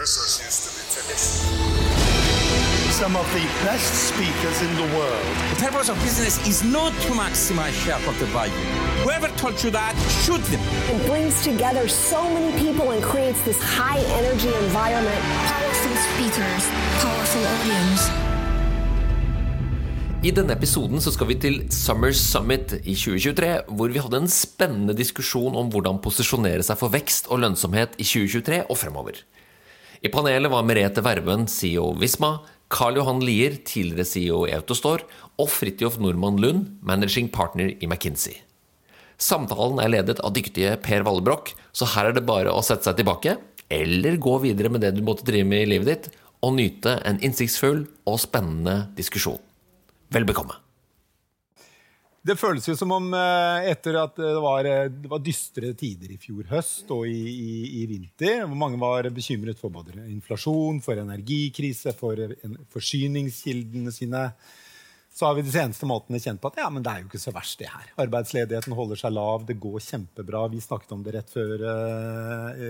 Business used to be finished. Some of the best speakers in the world. The purpose of business is not to maximize shareholder value. Whoever told you that, shoot them. It brings together so many people and creates this high energy environment. Powerful speakers, powerful audience. I denne episoden så skal vi til Summer Summit i 2023, hvor vi hadde en spennende diskusjon om hvordan posisjonere seg for vekst og lønnsomhet i 2023 og fremover. I panelet var Merete Verven, CEO Visma, Karl Johan Lier, tidligere CEO i Autostore, og Fridtjof Normann Lund, managing partner i McKinsey. Samtalen er ledet av dyktige Per Vallebrokk, så her er det bare å sette seg tilbake, eller gå videre med det du måtte drive med i livet ditt, og nyte en innsiktsfull og spennende diskusjon. Vel bekomme. Det føles jo som om eh, etter at det var, eh, det var dystre tider i fjor høst og i, i, i, vinter, hvor mange var bekymret for både inflasjon, for energikrise, for forsyningskildene sine, så har vi de seneste månedene kjent på at ja, men det er jo ikke så verst, det her. Arbeidsledigheten holder seg lav, det går kjempebra. Vi snakket om det rett før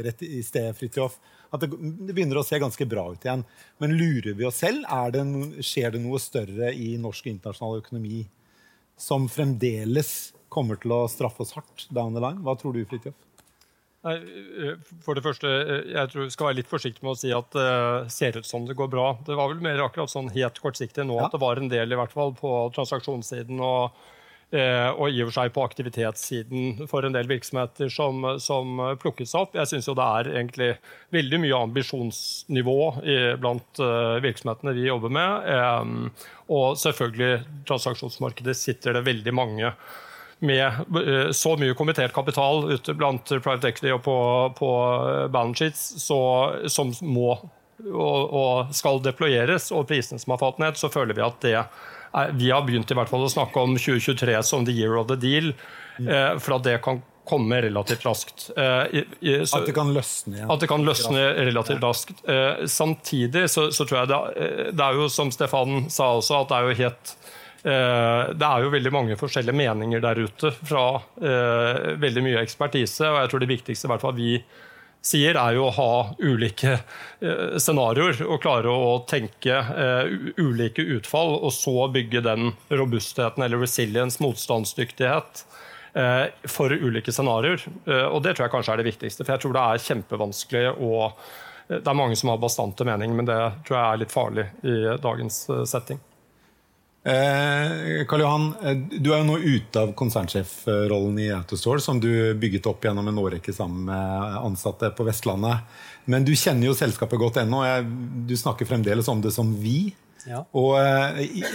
rett i sted, Fridtjof. At det, det, begynner å se ganske bra ut igjen. Men lurer vi oss selv? Det, skjer det noe større i norsk og internasjonal økonomi som fremdeles kommer til å straffe oss hardt down the line? Hva tror du, Fridtjof? Nei, for det første, eh, jeg tror vi skal være litt forsiktig med å si at det uh, ser ut som det går bra. Det var vel mer akkurat sånn helt kortsiktig nå ja. at det var en del i hvert fall på transaksjonssiden og Eh, og i og for seg på aktivitetssiden for en del virksomheter som, som plukkes opp. Jeg syns det er egentlig veldig mye ambisjonsnivå i, blant uh, virksomhetene vi jobber med. Um, og selvfølgelig, transaksjonsmarkedet sitter det veldig mange med så mye kommittert kapital ute blant private equity og på, på balance sheets så, som må og, og skal deployeres, og prisene som har falt ned, så føler vi at det vi har begynt i hvert fall å snakke om 2023 som the year of the deal. Eh, for at det kan komme relativt raskt. Eh, at det kan løsne? Ja. At det kan løsne relativt raskt. Eh, samtidig så, så, tror jeg det, det er jo som Stefan sa også, at det er jo helt det er jo veldig mange forskjellige meninger der ute fra veldig mye ekspertise. og jeg tror det viktigste i hvert fall vi sier, er jo å ha ulike eh, scenarioer og klare å tenke eh, ulike utfall, og så bygge den robustheten eller resilience, motstandsdyktighet, eh, for ulike scenarioer. Og det tror jeg kanskje er det viktigste, for jeg tror det er kjempevanskelig å Det er mange som har bastante mening, men det tror jeg er litt farlig i dagens setting. Eh, Karl Johan, eh, du er jo nå ute av konsernsjefrollen i Autostore, som du bygget opp gjennom en årrekke sammen med ansatte på Vestlandet. Men du kjenner jo selskapet godt ennå. Du snakker fremdeles om det som vi. Ja. Og eh,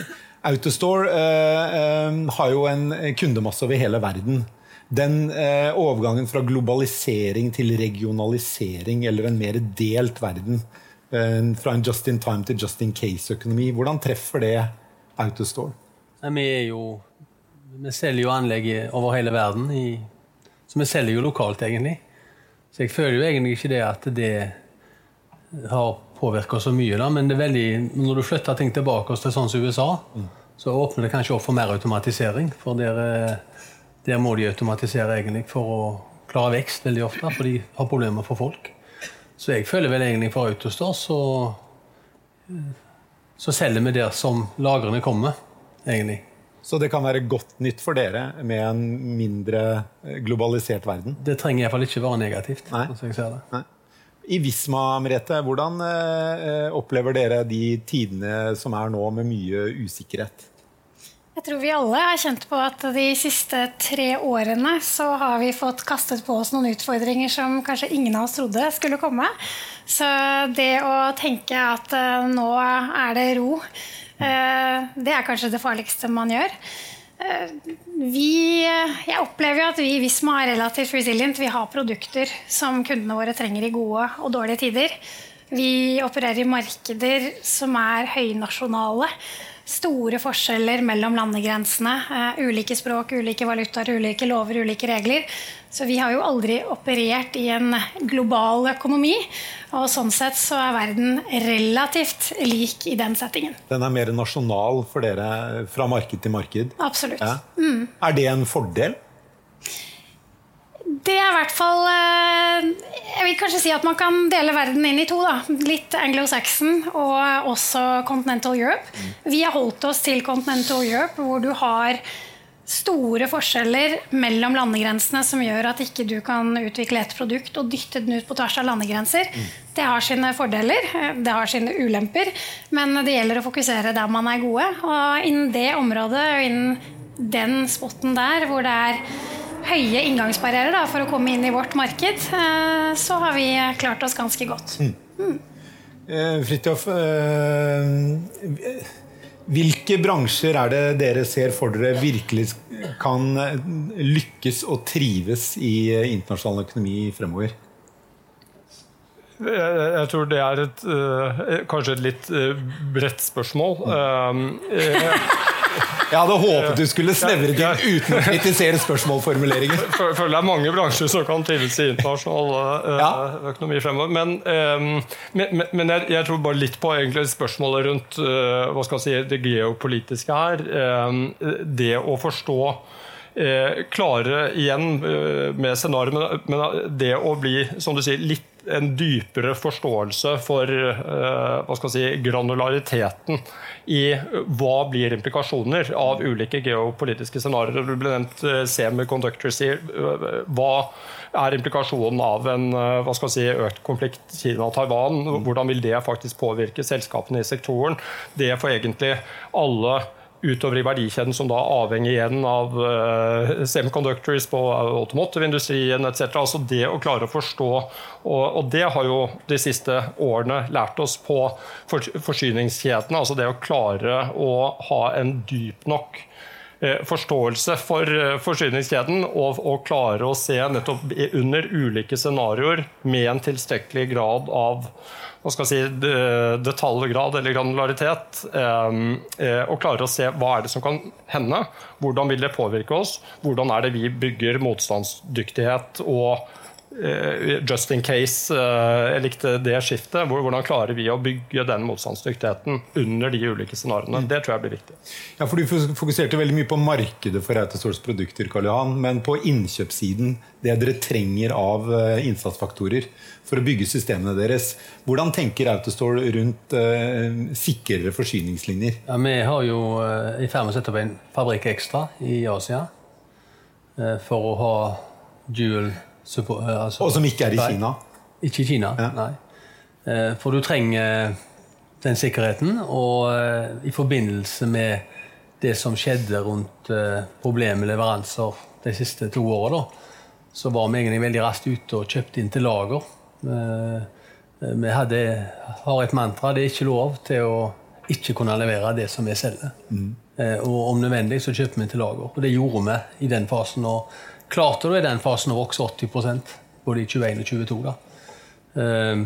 Autostore eh, eh, har jo en kundemasse over hele verden. Den eh, overgangen fra globalisering til regionalisering, eller en mer delt verden, fra en just in time til just in case-økonomi, hvordan treffer det Autostore? Vi, er jo, vi selger jo anlegg over hele verden, i, så vi selger jo lokalt, egentlig. Så jeg føler jo egentlig ikke det at det har påvirka så mye. Da, men det er veldig, når du flytter ting tilbake til sånn som USA, mm. så åpner det kanskje opp for mer automatisering. For der, der, må de automatisere egentlig for å klare vekst veldig ofte, for de har problemer for folk. Så jeg føler vel egentlig for Autostore så så selger vi der som lagrene kommer, egentlig. Så det kan være godt nytt for dere med en mindre eh, globalisert verden? Det trenger iallfall ikke være negativt. Nei. Nei. I Visma, Merete, hvordan eh, opplever dere de tidene som er nå, med mye usikkerhet? Jeg tror vi alle har kjent på at de siste tre årene så har vi fått kastet på oss noen utfordringer som kanskje ingen av oss trodde skulle komme. Så det å tenke at uh, nå er det ro, uh, det er kanskje det farligste man gjør. Uh, vi, jeg opplever jo at vi i Visma er relativt resilient. Vi har produkter som kundene våre trenger i gode og dårlige tider. Vi opererer i markeder som er høynasjonale store forskjeller mellom landegrensene. Uh, ulike språk, ulike valutaer, ulike lover, ulike regler. Så vi har jo aldri operert i en global økonomi. Og sånn sett så er verden relativt lik i den settingen. Den er mer nasjonal for dere fra marked til marked? Absolutt. Ja. Mm. Er det en fordel? Det er i hvert fall eh, Jeg vil kanskje si at man kan dele verden inn i to. da. Litt Anglo-Saxon og også Continental Europe. Vi har holdt oss til Continental Europe, hvor du har store forskjeller mellom landegrensene som gjør at ikke du kan utvikle et produkt og dytte den ut på tvers av landegrenser. Det har sine fordeler, det har sine ulemper, men det gjelder å fokusere der man er gode. Og innen det området og innen den spotten der hvor det er høye inngangsbarrierer da, for å komme inn i vårt marked, eh, så har vi klart oss ganske godt. Mm. mm. Fridtjof, eh, hvilke bransjer er det dere ser for dere virkelig kan lykkes og trives i internasjonal økonomi fremover? Jeg, jeg tror det er et, kanskje et litt bredt spørsmål. Uh, jeg hadde håpet du skulle snevre det inn uten å kritisere spørsmålformuleringer. Jeg føler det er mange bransjer som kan tilsi internasjonal ja. økonomi fremover. Men, um, men, men jeg, jeg, tror bare litt på spørsmålet rundt hva skal si, det geopolitiske her. Um, det å forstå Eh, klare igjen eh, med scenarioet, men, men det å bli som du sier, litt en dypere forståelse for skal si, granulariteten i hva blir implikasjoner av ulike geopolitiske scenarioer. Det ble nevnt uh, semiconductors. Uh, hva er implikasjonen av en si, økt konflikt Kina-Taiwan? Hvordan vil det faktisk påvirke selskapene i sektoren? Det får egentlig alle utover i verdikjeden, som da avhenger igjen av uh, semiconductors på automotive-industrien etc. Altså det å klare å forstå, og, det har jo de siste årene lært oss på for, forsyningskjedene. Altså det å klare å ha en dyp nok eh, forståelse for eh, forsyningskjeden og, og, klare å se nettopp under ulike scenarioer med en tilstrekkelig grad av hva skal si, detaljgrad eller granularitet, ehm, eh, og klarer å se hva er det som kan hende. Hvordan vil det påvirke oss? Hvordan er det vi bygger motstandsdyktighet og just in case. Eh, jeg likte det skiftet. Hvordan klarer vi å bygge den motstandsdyktigheten under de ulike scenarioene? Det tror jeg blir viktig. Ja, for Du fokuserte veldig mye på markedet for Autostores produkter, Karl Johan, men på innkjøpssiden, det dere trenger av eh, innsatsfaktorer for å bygge systemene deres. Hvordan tenker Autostore rundt uh, sikrere forsyningslinjer? Ja, vi har jo uh, i ferd med å sette opp en fabrikk ekstra i Asia uh, for å ha dual Eh, altså, og som ikke er i Kina? Ikke i Kina, ja. nei. Eh, for du trenger den sikkerheten, og eh, i forbindelse med det som skjedde rundt problemet med leveranser de siste to åra, så var vi egentlig veldig raskt ute og kjøpte inn til lager. Vi hadde, har et mantra det er ikke lov til å ikke kunne levere det som vi selger. Mm. Og om nødvendig så kjøper vi til lager. Og det gjorde vi i den fasen. og klarte du i den fasen å vokse 80 både i 21 og 22. da. Ehm,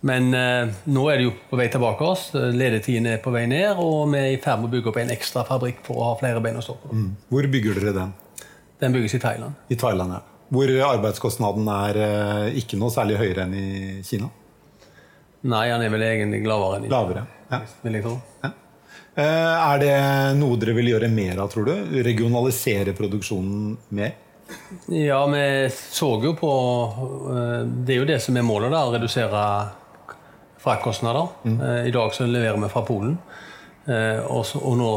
men eh, nå er det jo på vei tilbake oss. Ledetiden er på vei ned, og vi er i ferd med å bygge opp en ekstra fabrikk for å ha flere bein å stå på. Mm. Hvor bygger dere den? Den bygges i Thailand. I Thailand, ja. Hvor arbeidskostnaden er eh, ikke noe særlig høyere enn i Kina? Nei, han er vel egentlig lavere enn i Lavere, ja. vil jeg tro. Ja. Eh, er det noe dere vil gjøre mer av, tror du? Regionalisere produksjonen mer? Ja, vi så jo på eh, Det er jo det som er målet, da, å redusere fraktkostnader. Mm. Eh, I dag så leverer vi fra Polen. Eh, og, så, og nå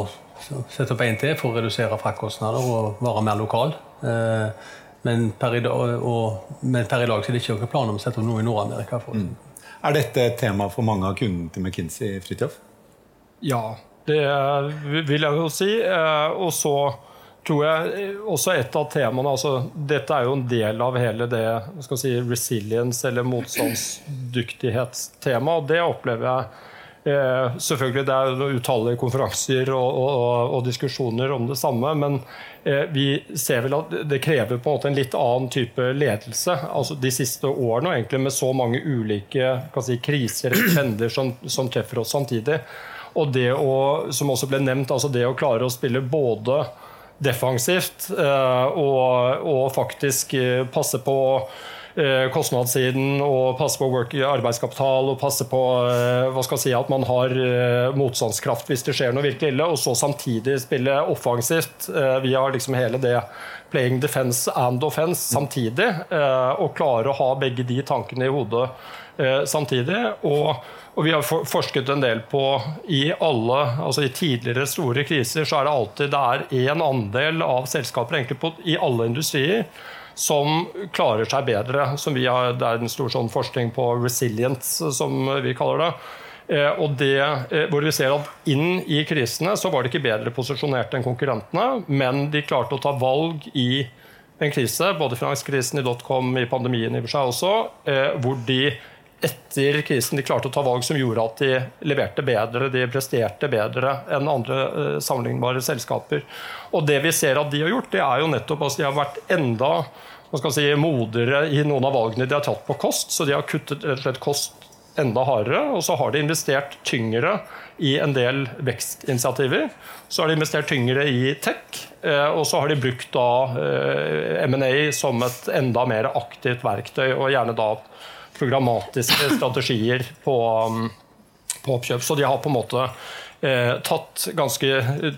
setter opp en til for å redusere fraktkostnader og være mer lokal. Men per, dag, og, men per, i dag så er det ikke noen planer om å sette opp noe i Nord-Amerika. Mm. Er dette et tema for mange av kundene til McKinsey, Fridtjof? Ja, det vil jeg jo si. Og så tror jeg også et av temaene altså, Dette er jo en del av hele det skal si, resilience- eller motstandsdyktighetstemaet. Og det opplever jeg eh, Selvfølgelig det er utallige konferanser og, og, og, diskusjoner om det samme, men eh, vi ser vel at det krever på en måte en litt annen type ledelse. altså De siste årene, og egentlig med så mange ulike si, kriser eller trender som, som treffer oss samtidig. Og det å, som også ble nevnt, altså det å klare å spille både defensivt eh, og, og faktisk eh, passe på kostnadssiden og passe på work arbeidskapital og passe på eh, hva skal jeg si, at man har eh, motstandskraft hvis det skjer noe virkelig ille, og så samtidig spille offensivt. Vi har liksom hele det playing defense and offense samtidig, og klare å ha begge de tankene i hodet samtidig. og og vi har forsket en del på i alle, altså i tidligere store kriser så er det alltid det er en andel av selskaper egentlig på, i alle industrier som klarer seg bedre. Som har, det er en stor sånn forskning på resilience, som vi kaller det. Eh, og det, eh, hvor vi ser at Inn i krisene så var de ikke bedre posisjonert enn konkurrentene, men de klarte å ta valg i en krise, både finanskrisen i dotcom, i pandemien i for seg også, eh, hvor de etter krisen de klarte å ta valg som gjorde at de leverte bedre, de presterte bedre enn andre sammenlignbare selskaper. Og det vi ser at de har gjort, det er jo nettopp at de har vært enda si, modigere i noen av valgene de har tatt på kost. Så de har kuttet rett og slett kost enda hardere. Og så har de investert tyngre i en del vekstinitiativer. Så har de investert tyngre i tech. Eh, og så har de brukt da eh, M&A som et enda mer aktivt verktøy, og gjerne da programmatiske strategier på, mm, på oppkjøp. Så de har på en måte tatt ganske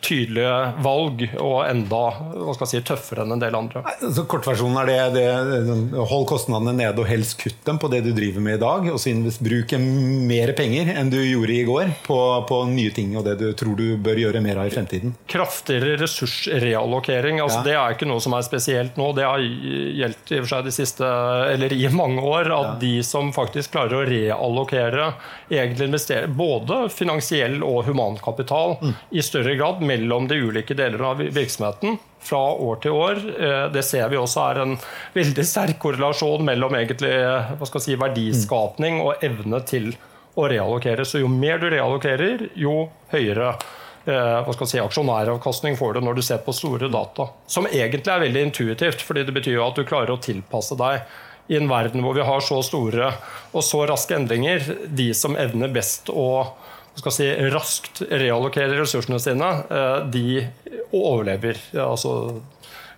tydelige valg, og enda hva skal jeg si, tøffere enn en del andre. Så Kortversjonen er det, det hold kostnadene nede og helst kutt dem på det du driver med i dag. Og så bruke mer penger enn du gjorde i går på, på, nye ting og det du tror du bør gjøre mer av i fremtiden. Kraftigere ressursreallokering. Altså, ja. Det er ikke noe som er spesielt nå. Det har gjeldt i, de siste, eller i mange år at ja. de som faktisk klarer å reallokere, egentlig både finansiell og human humankapital mm. i større grad mellom de ulike deler av virksomheten fra år til år. Eh, det ser vi også er en veldig sterk korrelasjon mellom egentlig, si, verdiskapning og evne til å reallokere. Så jo mer du reallokerer, jo høyere eh, si, aksjonæravkastning får du når du ser på store data. Som egentlig er veldig intuitivt, fordi det betyr at du klarer å tilpasse deg i en verden hvor vi har så store og så raske endringer. De som evner best å skal si, raskt reallokerer ressursene sine, eh, de overlever. Altså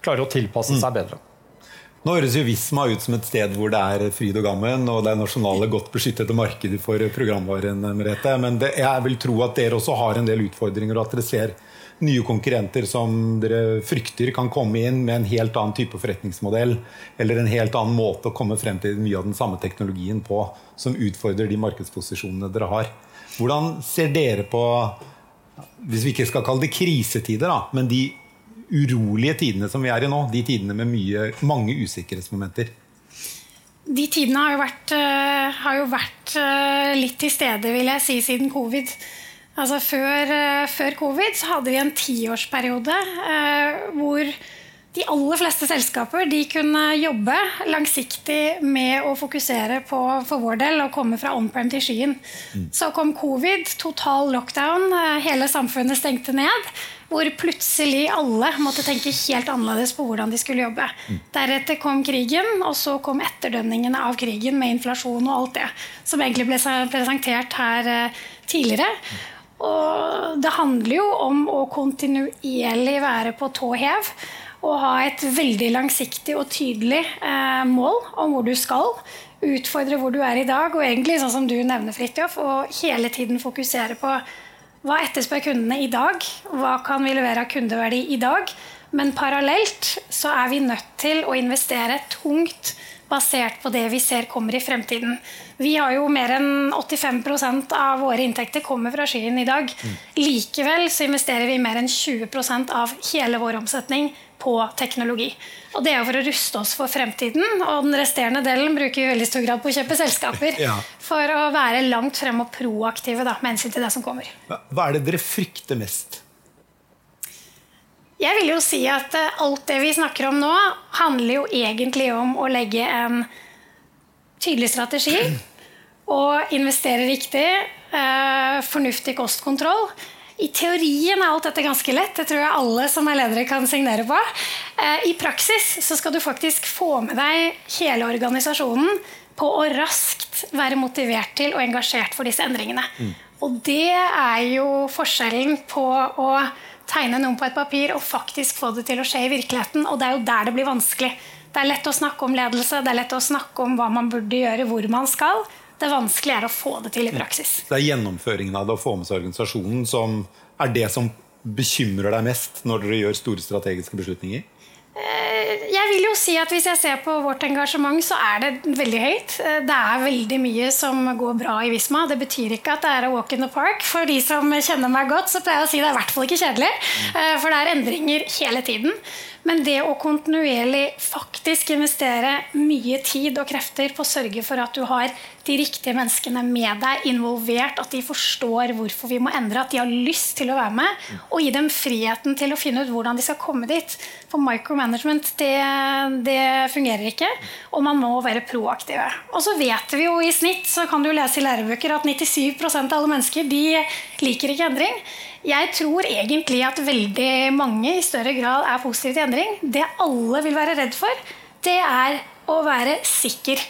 klarer å tilpasse seg mm. bedre. Nå høres jo Visma ut som et sted hvor det er fryd og gammen, og det er nasjonale godt beskyttede markeder for programvaren. Merete. Men det, jeg vil tro at dere også har en del utfordringer, og at dere ser nye konkurrenter som dere frykter kan komme inn med en helt annen type forretningsmodell, eller en helt annen måte å komme frem til mye av den samme teknologien på, som utfordrer de markedsposisjonene dere har. Hvordan ser dere på, hvis vi ikke skal kalle det krisetider, da, men de urolige tidene som vi er i nå, de tidene med mye, mange usikkerhetsmomenter? De tidene har jo vært, uh, har jo vært uh, litt til stede, vil jeg si, siden covid. Altså før, uh, før covid så hadde vi en tiårsperiode hvor de aller fleste selskaper de kunne jobbe langsiktig med å fokusere på for vår del, å komme fra on-prem til skyen. Mm. Så kom covid, total lockdown, eh, hele samfunnet stengte ned. Hvor plutselig alle måtte tenke helt annerledes på hvordan de skulle jobbe. Mm. Deretter kom krigen, og så kom etterdønningene av krigen med inflasjon og alt det som egentlig ble presentert her eh, tidligere. Og det handler jo om å kontinuerlig være på tå hev å ha et veldig langsiktig og tydelig eh, mål om hvor du skal. Utfordre hvor du er i dag, og egentlig sånn som du nevner, Fridtjof, og hele tiden fokusere på hva etterspør kundene i dag? Hva kan vi levere av kundeverdi i dag? Men parallelt så er vi nødt til å investere tungt basert på det vi ser kommer i fremtiden. Vi har jo mer enn 85% av våre inntekter kommer fra skyen i dag. Mm. Likevel så investerer vi mer enn 20% av hele vår omsetning på teknologi. Og Det er for å ruste oss for fremtiden. Og den resterende delen bruker vi i veldig stor grad på å kjøpe selskaper. ja. For å være langt frem og proaktive da, med hensyn til det som kommer. Hva er det dere frykter mest? Jeg vil jo si at eh, alt det vi snakker om nå, handler jo egentlig om å legge en tydelig strategi. Og investere riktig. Eh, fornuftig kostkontroll i teorien er alt dette ganske lett. Det tror jeg alle som er ledere kan signere på. Eh, I praksis så skal du faktisk få med deg hele organisasjonen på å raskt være motivert til og engasjert for disse endringene. Mm. Og det er jo forskjellen på å tegne noen på et papir og faktisk få det til å skje i virkeligheten. Og det er jo der det blir vanskelig. Det er lett å snakke om ledelse, det er lett å snakke om hva man burde gjøre, hvor man skal. Det vanskelige er å få det til i praksis. Det er gjennomføringen av det å få med seg organisasjonen som er det som bekymrer deg mest når dere gjør store strategiske beslutninger? Eh, jeg vil jo si at Hvis jeg ser på vårt engasjement, så er det veldig høyt. Eh, det er veldig mye som går bra i Visma. Det betyr ikke at det er a walk in the park. For de som kjenner meg godt, så pleier jeg å si det er i hvert fall ikke kjedelig. Eh, for det er endringer hele tiden. Men det å kontinuerlig faktisk investere mye tid og krefter på å sørge for at du har de riktige menneskene med deg, involvert, at de forstår hvorfor vi må endre, at de har lyst til å være med, og gi dem friheten til å finne ut hvordan de skal komme dit. For micromanagement, det, det fungerer ikke, og man må være proaktive. Og så vet vi jo i snitt, så kan du lese i lærebøker, at 97% av alle mennesker de liker ikke endring. Jeg tror egentlig at veldig mange i større grad er positive til endring. Det alle vil være redd for, det er å være sikker.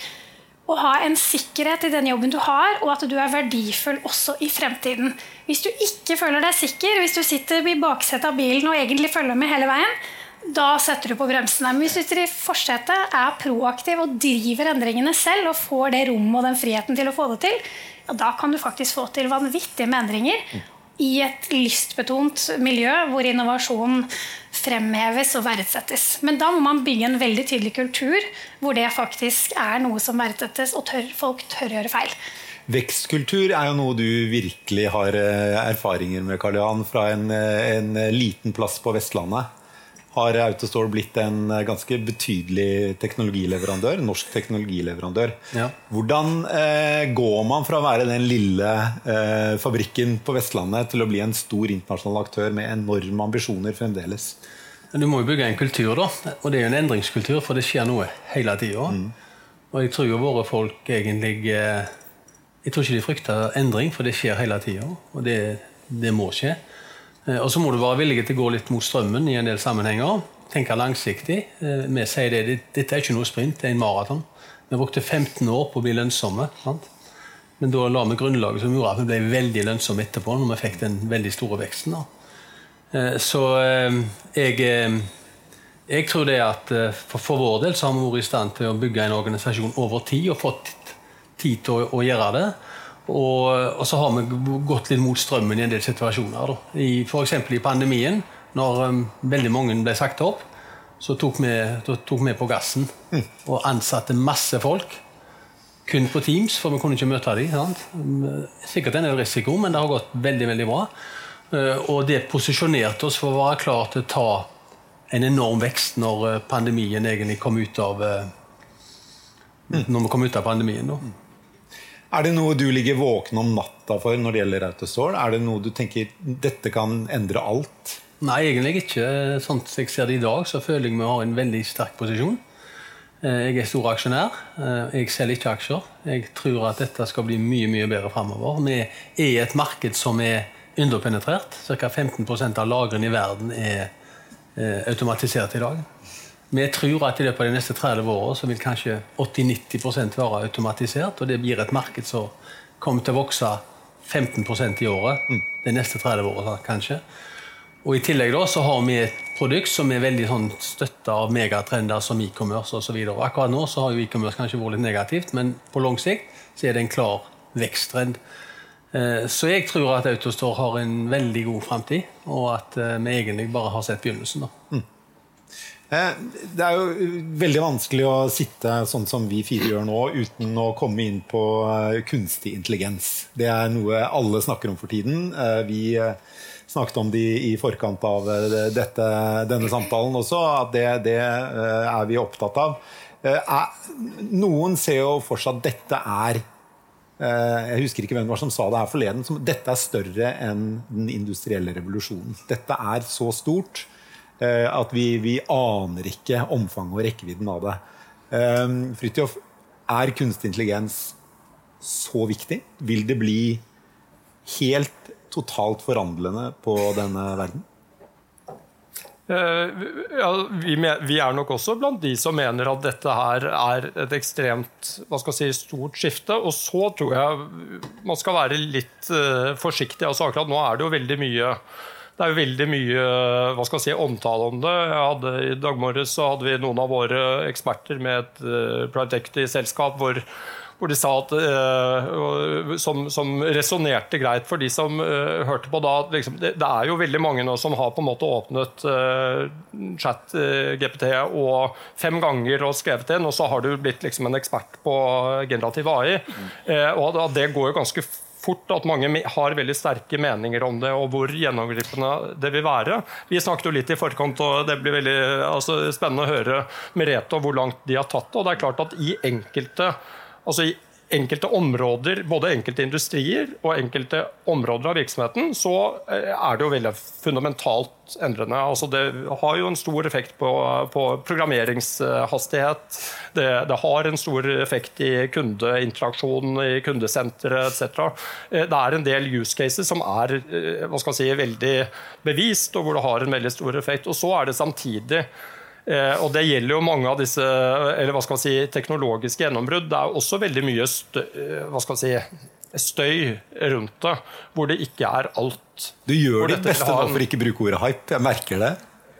Å ha en sikkerhet i den jobben du har, og at du er verdifull også i fremtiden. Hvis du ikke føler deg sikker, hvis du sitter i baksetet av bilen og egentlig følger med hele veien, da setter du på bremsene. Men hvis du sitter i forsetet, er proaktiv og driver endringene selv og får det rommet og den friheten til å få det til, ja, da kan du faktisk få til vanvittige med endringer i et lystbetont miljø hvor innovasjon fremheves og verdsettes. Men da må man bygge en veldig tydelig kultur hvor det faktisk er noe som verdsettes, og tør, folk tør å gjøre feil. Vekstkultur er jo noe du virkelig har eh, erfaringer med, Karl Johan, fra en, eh, en liten plass på Vestlandet har Autostore blitt en eh, ganske betydelig teknologileverandør. Norsk teknologileverandør. Ja. Hvordan eh, går man fra å være den lille eh, fabrikken på Vestlandet til å bli en stor internasjonal aktør med enorme ambisjoner fremdeles? Du må jo bygge en kultur, da. Og det er jo en endringskultur, for det skjer noe hele tida. Mm. Og jeg tror jo våre folk egentlig eh, Jeg tror ikke de frykter endring, for det skjer hele tida. Og det, det må skje. Eh, og så må du være villig til å gå litt mot strømmen i en del sammenhenger. Tenke langsiktig. Eh, vi sier det, dette er ikke noe sprint, det er en maraton. Vi brukte 15 år på å bli lønnsomme. Sant? Men da la vi grunnlaget som gjorde at vi ble veldig lønnsomme etterpå, når vi fikk den veldig store veksten. Da. Eh, så jeg, jeg tror det at for, vår del så har vi vært i stand til å bygge en organisasjon over tid og fått tid til å gjøre det. Og, og, så har vi gått litt mot strømmen i en del situasjoner. F.eks. i pandemien, når um, veldig mange ble sagt opp, så tok vi, tok vi på gassen mm. og ansatte masse folk. Kun på Teams, for vi kunne ikke møte dem. Sikkert en del risiko, men det har gått veldig veldig bra. Uh, og det posisjonerte oss for å være klar til å ta en enorm vekst når uh, pandemien egentlig kom ut av uh, Når vi kom ut av pandemien. da. Er det noe du ligger våken om natta for når det gjelder Autostore? Er det noe du tenker dette kan endre alt? Nei, egentlig ikke. Sånn som jeg ser det i dag, så føler jeg vi har en veldig sterk posisjon. Eh, jeg er stor aksjonær. Eh, jeg selger ikke aksjer. Jeg tror at dette skal bli mye mye bedre framover. Vi er i et marked som er underpenetrert. Ca. 15% av lagrene i verden er eh, automatisert i dag. Vi tror at i løpet av de neste 30 årene så vil kanskje 80-90% være automatisert. Og det blir et marked som kommer til å vokse 15% i året mm. de neste 30 årene, kanskje. Og I tillegg da, så har vi et produkt som er veldig sånn, støtta av megatrender som e-commerce osv. Akkurat nå så har jo e-commerce kanskje vært litt negativt, men på lang sikt så er det en klar veksttrend. Eh, så jeg tror at Autostore har en veldig god framtid, og at eh, vi egentlig bare har sett begynnelsen. da. Mm. Eh, det er jo veldig vanskelig å sitte sånn som vi fire gjør nå, uten å komme inn på eh, kunstig intelligens. Det er noe alle snakker om for tiden. Eh, vi snakket om det i forkant av dette, denne samtalen også, at det, det er vi opptatt av. Noen ser jo for seg at dette er jeg husker ikke hvem det var som sa det her forleden. Dette er større enn den industrielle revolusjonen. Dette er så stort Eh, at vi, vi, aner ikke omfanget og rekkevidden av det. Eh, Fridtjof, er kunstig intelligens så viktig? Vil det bli helt totalt forandrende på denne verden? Uh, ja, vi, er nok også blant de som mener at dette her er et ekstremt si, stort skifte. Og så tror jeg man skal være litt forsiktig. Altså, akkurat nå er det jo veldig mye det er jo veldig mye hva skal jeg si, omtale om det. Hadde, I dag morges hadde vi noen av våre eksperter med et uh, private equity-selskap hvor, hvor, de sa at uh, Som, som resonnerte greit for de som uh, hørte på da. Liksom, det, det, er jo veldig mange nå som har på en måte åpnet uh, chat-GPT og fem ganger og skrevet inn, og så har du blitt liksom en ekspert på generativ AI. Mm. og det går jo ganske fort at mange har veldig sterke meninger om det, og hvor gjennomgripende det vil være. Vi snakket jo litt i forkant, og det blir veldig altså, spennende å høre Merete og hvor langt de har tatt det. Og det er klart at i enkelte altså i enkelte områder, både enkelte industrier og enkelte områder av virksomheten, så eh, er det jo veldig fundamentalt endrende. Altså det har jo en stor effekt på, på programmeringshastighet. Det, det, har en stor effekt i kundeinteraksjon, i kundesenteret etc. Eh, det er en del use cases som er eh, hva skal jeg si, veldig bevist, og hvor det har en veldig stor effekt. Og så er det samtidig og Det gjelder jo mange av disse eller hva skal man si, teknologiske gjennombrudd. Det er også veldig mye støy, eh, hva skal man si, støy rundt det, hvor det ikke er alt. Du gjør ditt beste nå for ikke å bruke ordet hype. Jeg merker det.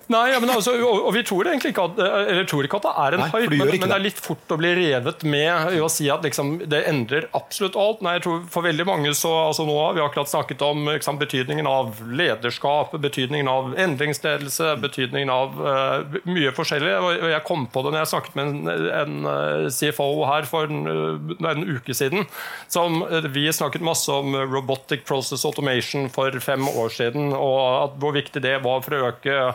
Nei, ja, altså, og, og, vi tror egentlig ikke at, eller tror ikke at det er en Nei, hype, men, men, det er litt fort å bli revet med i å si at liksom, det endrer absolutt alt. Nei, jeg tror For veldig mange så altså nå har vi akkurat snakket om liksom, betydningen av lederskap, betydningen av endringsledelse, betydningen av uh, mye forskjellig. Og jeg kom på det når jeg snakket med en, en eh, CFO her for en, eh, en, uke siden. Som Vi snakket masse om robotic process automation for fem år siden, og at, hvor viktig det var for å øke Eh,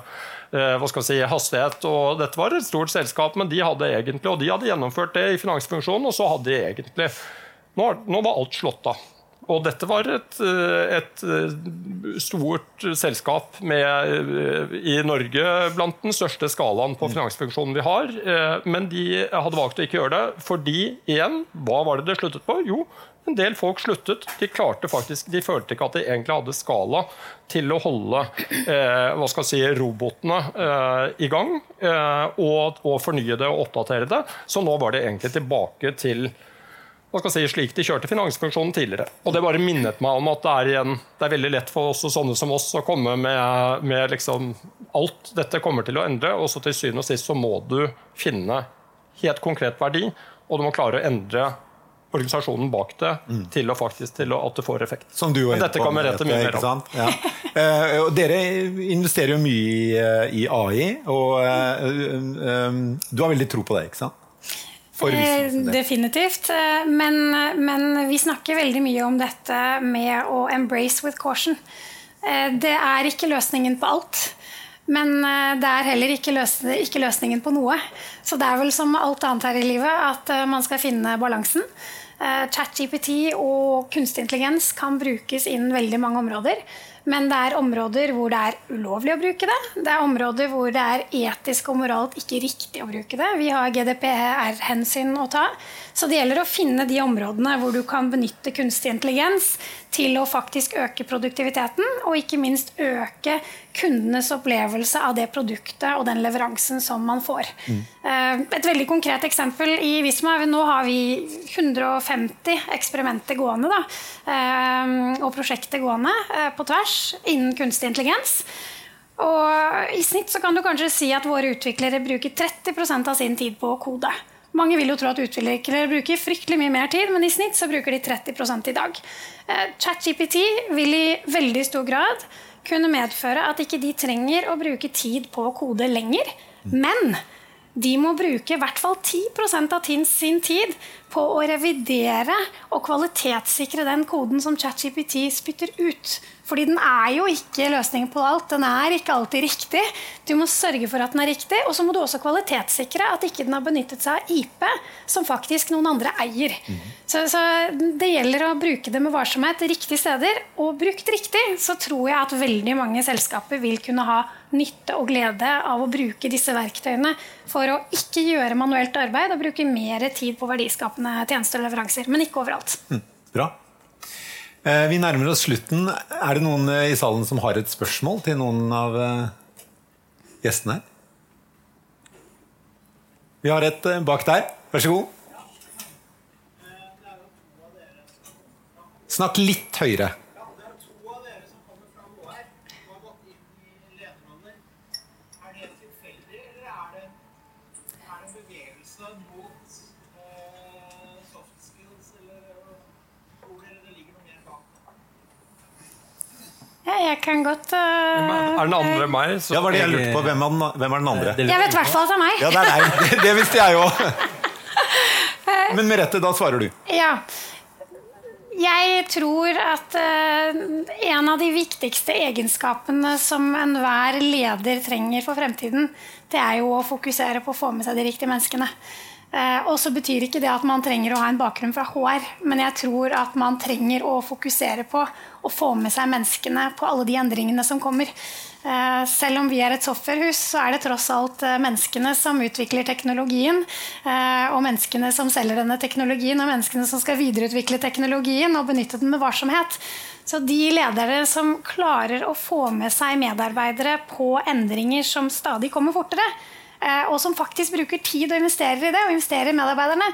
hva skal si, hastighet. og Dette var et stort selskap, men de hadde egentlig, og de hadde gjennomført det i finansfunksjonen. Og så hadde de egentlig Nå, nå var alt slått av. Og dette var et, eh, et, eh, stort selskap med, i Norge blant den største skalaen på finansfunksjonen vi har. Men de hadde valgt å ikke gjøre det fordi, igjen, hva var det det sluttet på? Jo, en del folk sluttet. De klarte faktisk, de følte ikke at de egentlig hadde skala til å holde eh, hva skal jeg si, robotene eh, i gang. Eh, og, og, fornye det og oppdatere det. Så nå var det egentlig tilbake til hva skal jeg si, slik de kjørte finansfunksjonen tidligere. Og Det bare minnet meg om at det er, igjen, det er veldig lett for også sånne som oss å komme med, med liksom alt dette kommer til å endre. Og så til syvende og sist så må du finne helt konkret verdi, og du må klare å endre organisasjonen bak det mm. til, å faktisk, til å, at det får effekt. Som du dette kommer rett og slett mye mer om. Ja. uh, dere investerer jo mye i, eh, i AI, og uh, um, du har veldig tro på det, ikke sant? Definitivt. Men, men, vi snakker veldig mye om dette med å embrace with caution. Det er ikke løsningen på alt. Men det er heller ikke, løsningen på noe. Så det er vel som alt annet her i livet at man skal finne balansen. Eh, ChatGPT og kunstig intelligens kan brukes innen veldig mange områder. Men det er områder hvor det er ulovlig å bruke det. Det er områder hvor det er etisk og moralt ikke riktig å bruke det. Vi har GDPR-hensyn å ta. Så det gjelder å finne de områdene hvor du kan benytte kunstig intelligens til å faktisk øke produktiviteten, og ikke minst øke kundenes opplevelse av det produktet og den leveransen som man får. Mm. Et veldig konkret eksempel i Visma. Nå har vi 150 eksperimenter gående da, eh, og prosjekter gående eh, på tvers innen kunstig intelligens. Og I snitt så kan du kanskje si at våre utviklere bruker 30% av sin tid på å kode. Mange vil jo tro at utviklere bruker fryktelig mye mer tid, men i snitt så bruker de 30% i dag. Eh, ChatGPT vil i veldig stor grad kunne medføre at ikke de trenger å bruke tid på å kode lenger. Men de må bruke i hvert fall 10% av sin tid på å revidere og kvalitetssikre den koden som ChatGPT spytter ut. Fordi den er jo ikke løsningen på alt. Den er ikke alltid riktig. Du må sørge for at den er riktig, og så må du også kvalitetssikre at ikke den har benyttet seg av IP, som faktisk noen andre eier. Mm. Så, så, det gjelder å bruke det med varsomhet riktige steder. Og brukt riktig, så tror jeg at veldig mange selskaper vil kunne ha nytte og glede av å bruke disse verktøyene for å ikke gjøre manuelt arbeid og bruke mer tid på verdiskapende tjenester og leveranser. Men ikke overalt. Mm. Bra. Eh, vi nærmer oss slutten. Er det noen eh, i salen som har et spørsmål til noen av eh, gjestene her? Vi har et bak der. Vær så god. Snakk litt høyere. Jeg kan godt uh, Er den andre meg? Ja, var det jeg lurte på. Hvem er den, hvem er den andre? Jeg vet i hvert fall at det er meg. Ja, det er deg. Det, det visste jeg òg. Men Merete, da svarer du. Ja. Jeg tror at uh, en av de viktigste egenskapene som enhver leder trenger for fremtiden, det er jo å fokusere på å få med seg de riktige menneskene. Uh, og så betyr ikke det at man trenger å ha en bakgrunn fra HR, men jeg tror at man trenger å fokusere på å få med seg menneskene på alle de endringene som kommer. Eh, selv om vi er et softwarehus, så er det tross alt eh, menneskene som utvikler teknologien, eh, og menneskene som selger denne teknologien, og menneskene som skal videreutvikle teknologien og benytte den med varsomhet. Så de ledere som klarer å få med seg medarbeidere på endringer som stadig kommer fortere, og som faktisk bruker tid og investerer i det, og investerer i medarbeiderne,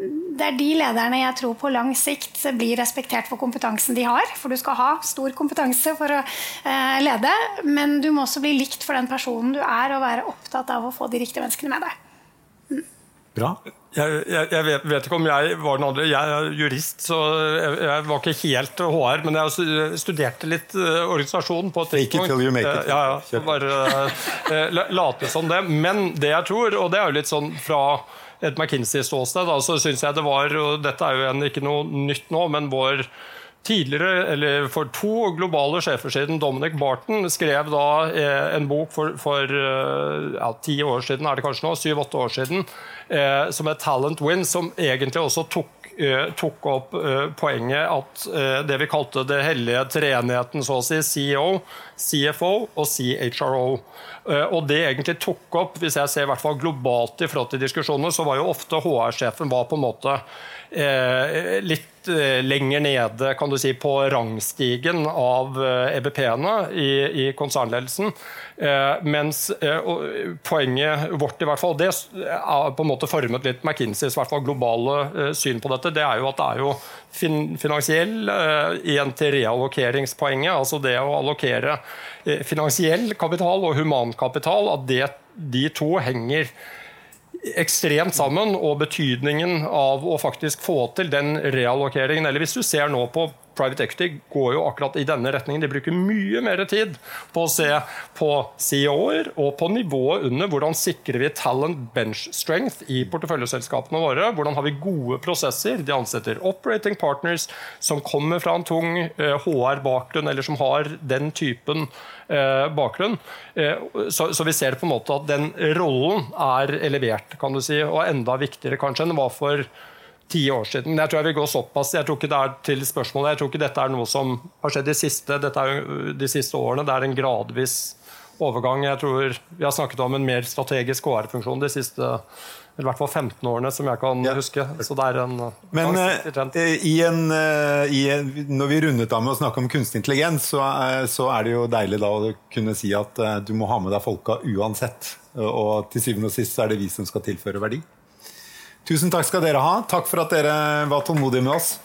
det er de lederne jeg tror på lang sikt blir respektert for kompetansen de har. For du skal ha stor kompetanse for å eh, lede, men du må også bli likt for den personen du er, og være opptatt av å få de riktige menneskene med deg. Bra. Jeg, jeg, jeg vet, vet, ikke om jeg var den andre. Jeg er jurist, så jeg, jeg var ikke helt HR. Men jeg studerte litt uh, organisasjon på et tidspunkt. Take it till you make it. Uh, ja, ja. Bare uh, late som det. Men det jeg tror, og det er jo litt sånn fra et McKinsey-ståsted, så syns jeg det var og Dette er jo ikke noe nytt nå, men vår tidligere, eller for to globale sjefer siden, Dominic Barton, skrev da eh, en bok for, for eh, ja, ti år siden, er det kanskje nå, syv-åtte år siden, eh, som er 'Talent Win', som egentlig også tok Eh, tok opp eh, poenget at det vi kalte det hellige treenigheten, så å si, CEO, CFO og CHRO. Og det egentlig tok opp, hvis jeg ser i hvert fall globalt i forhold til diskusjoner, så var jo ofte HR-sjefen var på en måte litt lenger nede kan du si, på rangstigen av EBP-ene i, i konsernledelsen. Eh, mens eh, poenget vårt i hvert fall, det er på en måte formet litt McKinseys hvert fall globale eh, syn på dette. Det er jo at det er jo finansiell igjen til reallokeringspoenget. Altså det å allokere finansiell kapital og humankapital. At det, de to henger ekstremt sammen, og betydningen av å faktisk få til den reallokeringen. Eller hvis du ser nå på private equity går jo akkurat i denne retningen. De bruker mye mer tid på å se på CEO-er og på nivået under. Hvordan sikrer vi talent bench strength i porteføljeselskapene våre? Hvordan har vi gode prosesser? De ansetter operating partners som kommer fra en tung HR-bakgrunn, eh, eller som har den typen eh, bakgrunn. Eh, så, vi ser på en måte at den rollen er elevert, kan du si, og enda viktigere kanskje enn det var for ti år siden. Jeg tror jeg vil gå såpass. Jeg tror ikke det er til spørsmålet. Jeg tror ikke dette er noe som har skjedd de siste, er de siste årene. Det er en gradvis overgang. Jeg tror Vi har snakket om en mer strategisk HR-funksjon de siste i hvert fall 15 årene, som jeg kan ja. huske. Så det er en Men uh, i en, i en, når vi rundet av med å snakke om kunstig intelligens, så, så, er det jo deilig da å kunne si at du må ha med deg folka uansett. Og til syvende og sist så er det vi som skal tilføre verdi. Tusen takk skal dere ha. Takk for at dere var tålmodige med oss.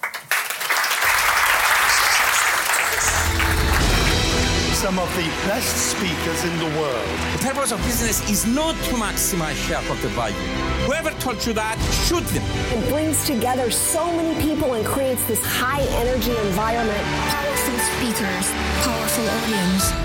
Some of the best speakers in the world. The purpose of business is not to maximize shareholder value. Whoever told you that, shoot them. It brings together so many people and creates this high energy environment. Powerful speakers, powerful audience.